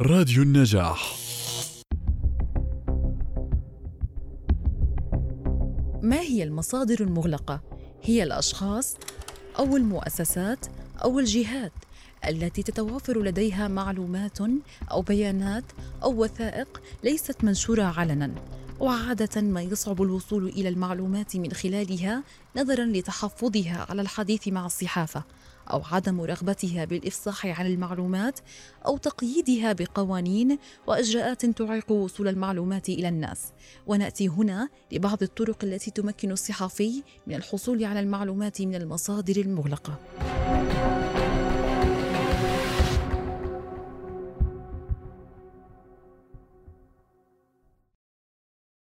راديو النجاح ما هي المصادر المغلقة؟ هي الأشخاص أو المؤسسات أو الجهات التي تتوافر لديها معلومات أو بيانات أو وثائق ليست منشورة علناً وعادة ما يصعب الوصول إلى المعلومات من خلالها نظرا لتحفظها على الحديث مع الصحافة أو عدم رغبتها بالإفصاح عن المعلومات أو تقييدها بقوانين وإجراءات تعيق وصول المعلومات إلى الناس. ونأتي هنا لبعض الطرق التي تمكن الصحفي من الحصول على المعلومات من المصادر المغلقة.